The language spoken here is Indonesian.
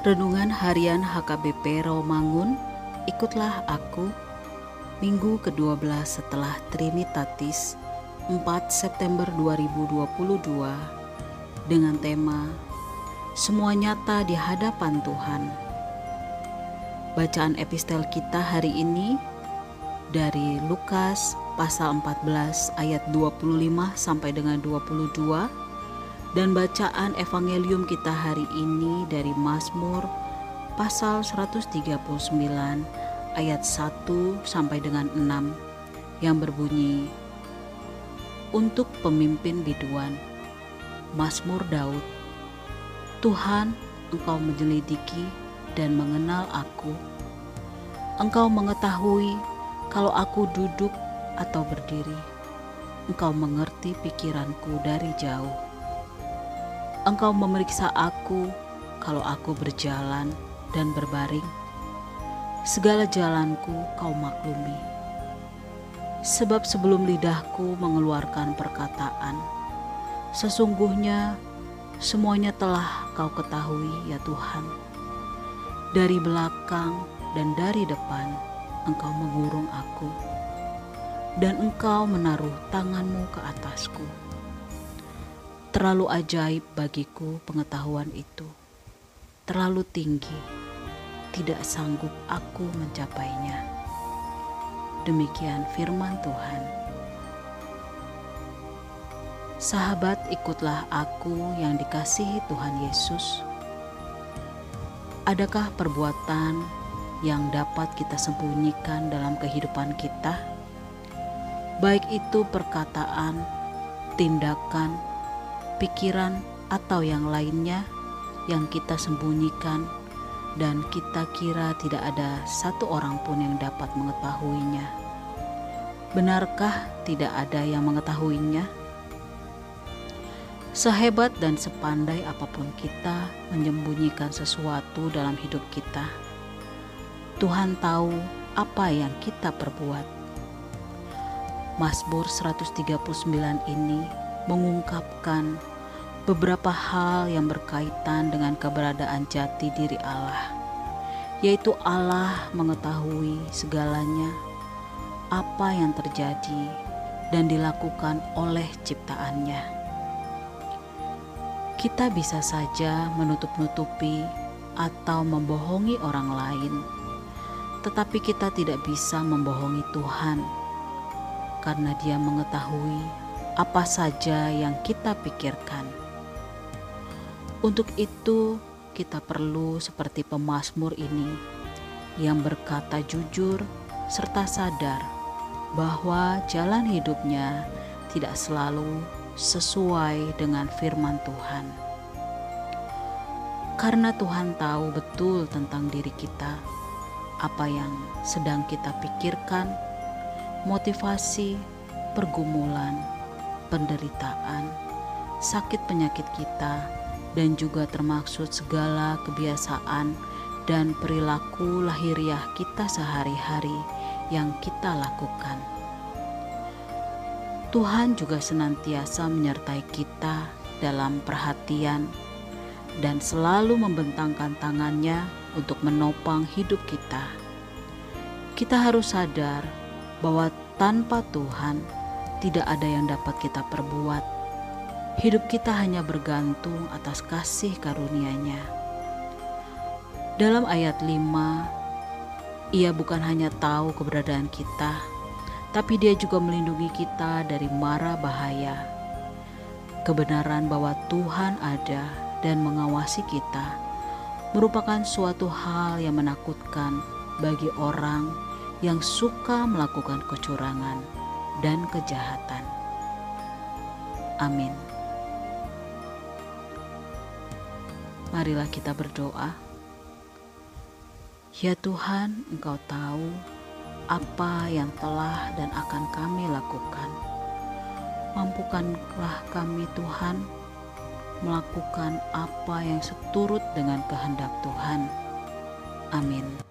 Renungan Harian HKBP Rawamangun, ikutlah aku, Minggu ke-12 setelah Trinitatis, 4 September 2022, dengan tema Semua Nyata di Hadapan Tuhan. Bacaan epistel kita hari ini dari Lukas pasal 14 ayat 25 sampai dengan 22 dan bacaan evangelium kita hari ini dari Mazmur pasal 139 ayat 1 sampai dengan 6 yang berbunyi Untuk pemimpin biduan Mazmur Daud Tuhan engkau menyelidiki dan mengenal aku. Engkau mengetahui kalau aku duduk atau berdiri. Engkau mengerti pikiranku dari jauh Engkau memeriksa aku kalau aku berjalan dan berbaring. Segala jalanku kau maklumi. Sebab sebelum lidahku mengeluarkan perkataan, sesungguhnya semuanya telah kau ketahui ya Tuhan. Dari belakang dan dari depan engkau mengurung aku, dan engkau menaruh tanganmu ke atasku. Terlalu ajaib bagiku pengetahuan itu. Terlalu tinggi, tidak sanggup aku mencapainya. Demikian firman Tuhan. Sahabat, ikutlah aku yang dikasihi Tuhan Yesus. Adakah perbuatan yang dapat kita sembunyikan dalam kehidupan kita? Baik itu perkataan, tindakan, pikiran, atau yang lainnya yang kita sembunyikan, dan kita kira tidak ada satu orang pun yang dapat mengetahuinya. Benarkah tidak ada yang mengetahuinya? Sehebat dan sepandai apa pun kita menyembunyikan sesuatu dalam hidup kita, Tuhan tahu apa yang kita perbuat. Mazmur 139 ini mengungkapkan beberapa hal yang berkaitan dengan keberadaan jati diri Allah, yaitu Allah mengetahui segalanya, apa yang terjadi dan dilakukan oleh ciptaannya. Kita bisa saja menutup-nutupi atau membohongi orang lain, tetapi kita tidak bisa membohongi Tuhan karena Dia mengetahui apa saja yang kita pikirkan. Untuk itu, kita perlu seperti pemazmur ini yang berkata jujur serta sadar bahwa jalan hidupnya tidak selalu sesuai dengan firman Tuhan. Karena Tuhan tahu betul tentang diri kita, apa yang sedang kita pikirkan, motivasi, pergumulan, penderitaan, sakit penyakit kita, dan juga termaksud segala kebiasaan dan perilaku lahiriah kita sehari-hari yang kita lakukan. Tuhan juga senantiasa menyertai kita dalam perhatian dan selalu membentangkan tangannya untuk menopang hidup kita. Kita harus sadar bahwa tanpa Tuhan tidak ada yang dapat kita perbuat hidup kita hanya bergantung atas kasih karunia-Nya. Dalam ayat 5, Ia bukan hanya tahu keberadaan kita, tapi Dia juga melindungi kita dari mara bahaya. Kebenaran bahwa Tuhan ada dan mengawasi kita merupakan suatu hal yang menakutkan bagi orang yang suka melakukan kecurangan dan kejahatan. Amin. Marilah kita berdoa. Ya Tuhan, Engkau tahu apa yang telah dan akan kami lakukan. Mampukanlah kami Tuhan melakukan apa yang seturut dengan kehendak Tuhan. Amin.